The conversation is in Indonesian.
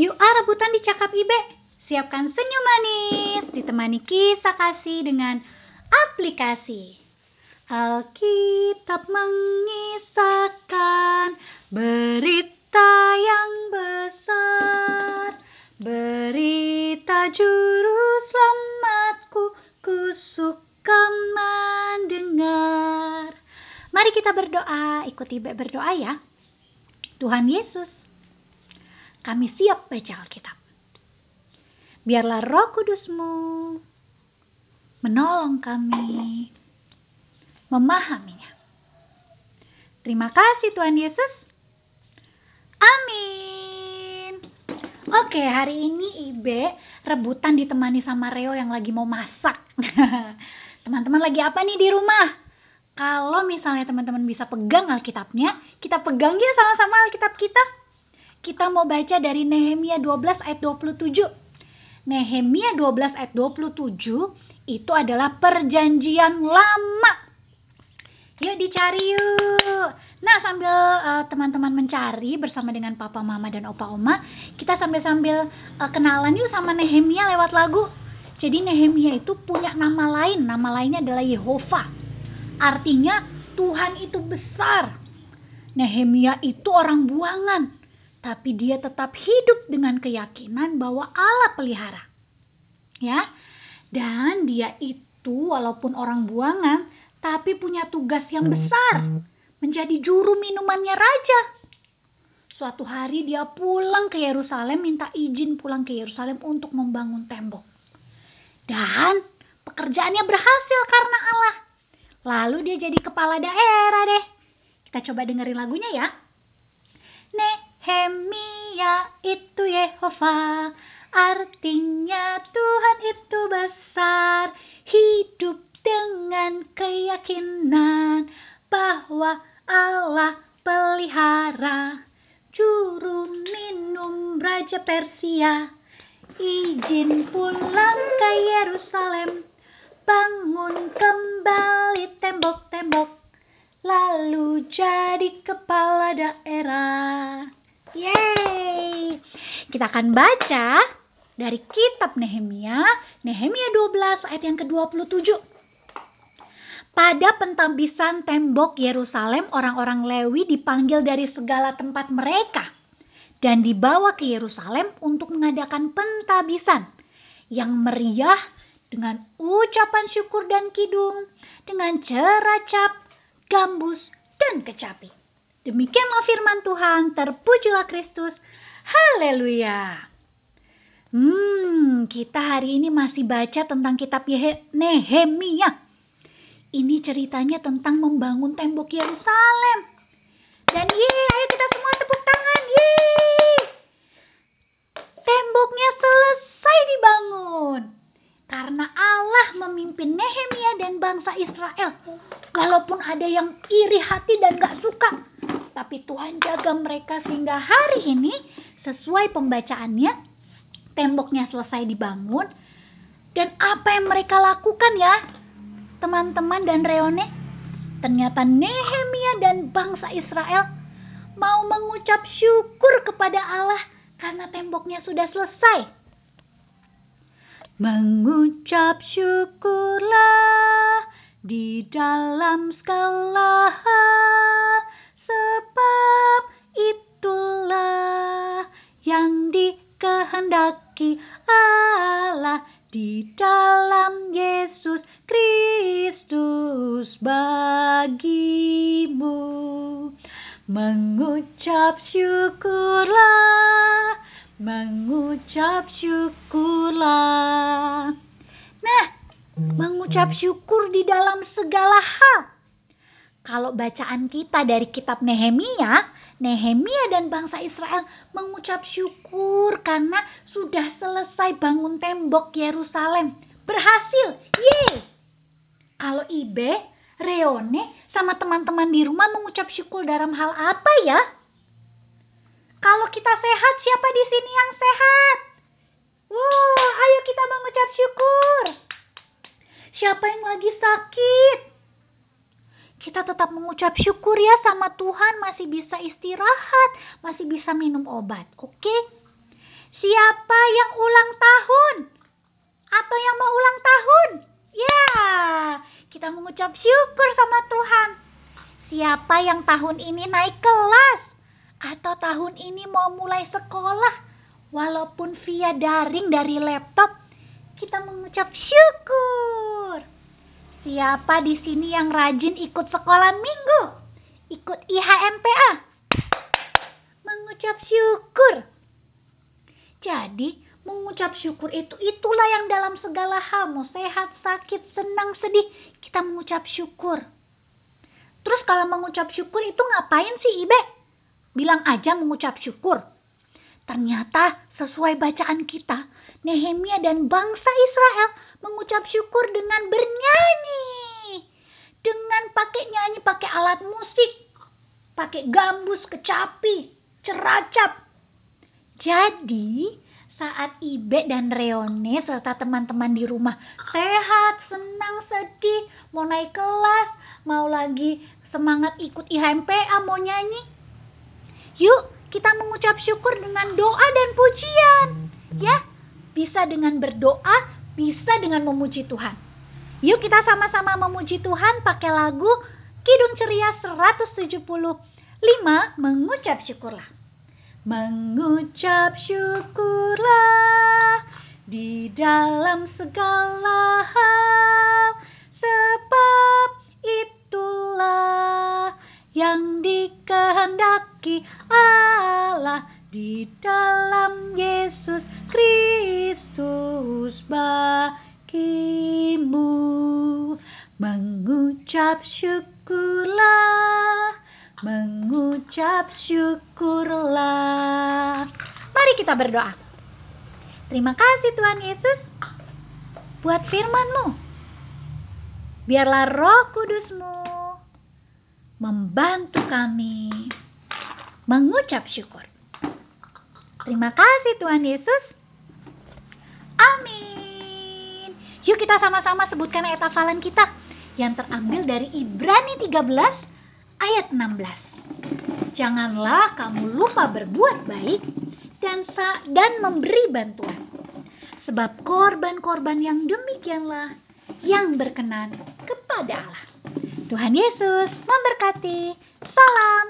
Yuk ah rebutan di Cakap Ibe. Siapkan senyum manis, ditemani kisah kasih dengan aplikasi. Alkitab mengisahkan berita yang besar. Berita juru selamatku, ku suka mendengar. Mari kita berdoa, ikuti berdoa ya. Tuhan Yesus, kami siap baca Alkitab biarlah roh kudusmu menolong kami memahaminya. Terima kasih Tuhan Yesus. Amin. Oke, hari ini Ibe rebutan ditemani sama Reo yang lagi mau masak. Teman-teman lagi apa nih di rumah? Kalau misalnya teman-teman bisa pegang Alkitabnya, kita pegang ya sama-sama Alkitab kita. Kita mau baca dari Nehemia 12 ayat 27. Nehemia 12 ayat 27 itu adalah perjanjian lama. Yuk dicari yuk. Nah sambil uh, teman-teman mencari bersama dengan papa mama dan opa oma, kita sambil-sambil uh, kenalan yuk sama Nehemia lewat lagu. Jadi Nehemia itu punya nama lain, nama lainnya adalah Yehova. Artinya Tuhan itu besar. Nehemia itu orang buangan tapi dia tetap hidup dengan keyakinan bahwa Allah pelihara. Ya. Dan dia itu walaupun orang buangan, tapi punya tugas yang besar, menjadi juru minumannya raja. Suatu hari dia pulang ke Yerusalem, minta izin pulang ke Yerusalem untuk membangun tembok. Dan pekerjaannya berhasil karena Allah. Lalu dia jadi kepala daerah deh. Kita coba dengerin lagunya ya. Nek Nehemia itu Yehova Artinya Tuhan itu besar. Hidup dengan keyakinan Bahwa Allah pelihara. Juru minum Raja Persia Izin pulang ke Yerusalem. Bangun kembali tembok-tembok Lalu jadi kepala daerah Yeay. Kita akan baca dari kitab Nehemia, Nehemia 12 ayat yang ke-27. Pada pentabisan tembok Yerusalem, orang-orang Lewi dipanggil dari segala tempat mereka dan dibawa ke Yerusalem untuk mengadakan pentabisan yang meriah dengan ucapan syukur dan kidung, dengan ceracap, gambus, dan kecapi. Demikianlah firman Tuhan, terpujilah Kristus. Haleluya. Hmm, kita hari ini masih baca tentang kitab Nehemia. Ini ceritanya tentang membangun tembok Yerusalem. Dan ye, ayo kita semua tepuk tangan. Ye. Temboknya selesai dibangun. Karena Allah memimpin Nehemia dan bangsa Israel. Walaupun ada yang iri hati dan gak suka tapi Tuhan jaga mereka sehingga hari ini sesuai pembacaannya temboknya selesai dibangun. Dan apa yang mereka lakukan ya teman-teman dan Reone? Ternyata Nehemia dan bangsa Israel mau mengucap syukur kepada Allah karena temboknya sudah selesai. Mengucap syukurlah di dalam segala hal bagimu. Mengucap syukurlah, mengucap syukurlah. Nah, mengucap syukur di dalam segala hal kalau bacaan kita dari kitab Nehemia, Nehemia dan bangsa Israel mengucap syukur karena sudah selesai bangun tembok Yerusalem. Berhasil. Yeay. Kalau Ibe, Reone sama teman-teman di rumah mengucap syukur dalam hal apa ya? Kalau kita sehat, siapa di sini yang sehat? Wow, ayo kita mengucap syukur. Siapa yang lagi sakit? kita tetap mengucap syukur ya sama Tuhan masih bisa istirahat, masih bisa minum obat. Oke? Siapa yang ulang tahun? Atau yang mau ulang tahun? Ya, mengucap syukur sama Tuhan. Siapa yang tahun ini naik kelas? Atau tahun ini mau mulai sekolah? Walaupun via daring dari laptop, kita mengucap syukur. Siapa di sini yang rajin ikut sekolah minggu? Ikut IHMPA? Mengucap syukur. Jadi, mengucap syukur itu itulah yang dalam segala hal, mau sehat, sakit, senang, sedih, kita mengucap syukur. Terus kalau mengucap syukur itu ngapain sih Ibe? Bilang aja mengucap syukur. Ternyata sesuai bacaan kita, Nehemia dan bangsa Israel mengucap syukur dengan bernyanyi. Dengan pakai nyanyi pakai alat musik, pakai gambus, kecapi, ceracap, jadi, saat Ibe dan Reone serta teman-teman di rumah sehat, senang, sedih, mau naik kelas, mau lagi semangat ikut IHMPA, mau nyanyi. Yuk, kita mengucap syukur dengan doa dan pujian. Ya, bisa dengan berdoa, bisa dengan memuji Tuhan. Yuk kita sama-sama memuji Tuhan pakai lagu Kidung Ceria 175 mengucap syukurlah. Mengucap syukurlah di dalam segala hal, sebab itulah yang dikehendaki Allah di dalam Yesus Kristus bagimu. Mengucap syukurlah mengucap syukurlah. Mari kita berdoa. Terima kasih Tuhan Yesus buat firman-Mu. Biarlah roh kudus-Mu membantu kami mengucap syukur. Terima kasih Tuhan Yesus. Amin. Yuk kita sama-sama sebutkan ayat hafalan kita yang terambil dari Ibrani 13 ayat 16. Janganlah kamu lupa berbuat baik dan dan memberi bantuan. Sebab korban-korban yang demikianlah yang berkenan kepada Allah. Tuhan Yesus memberkati. Salam.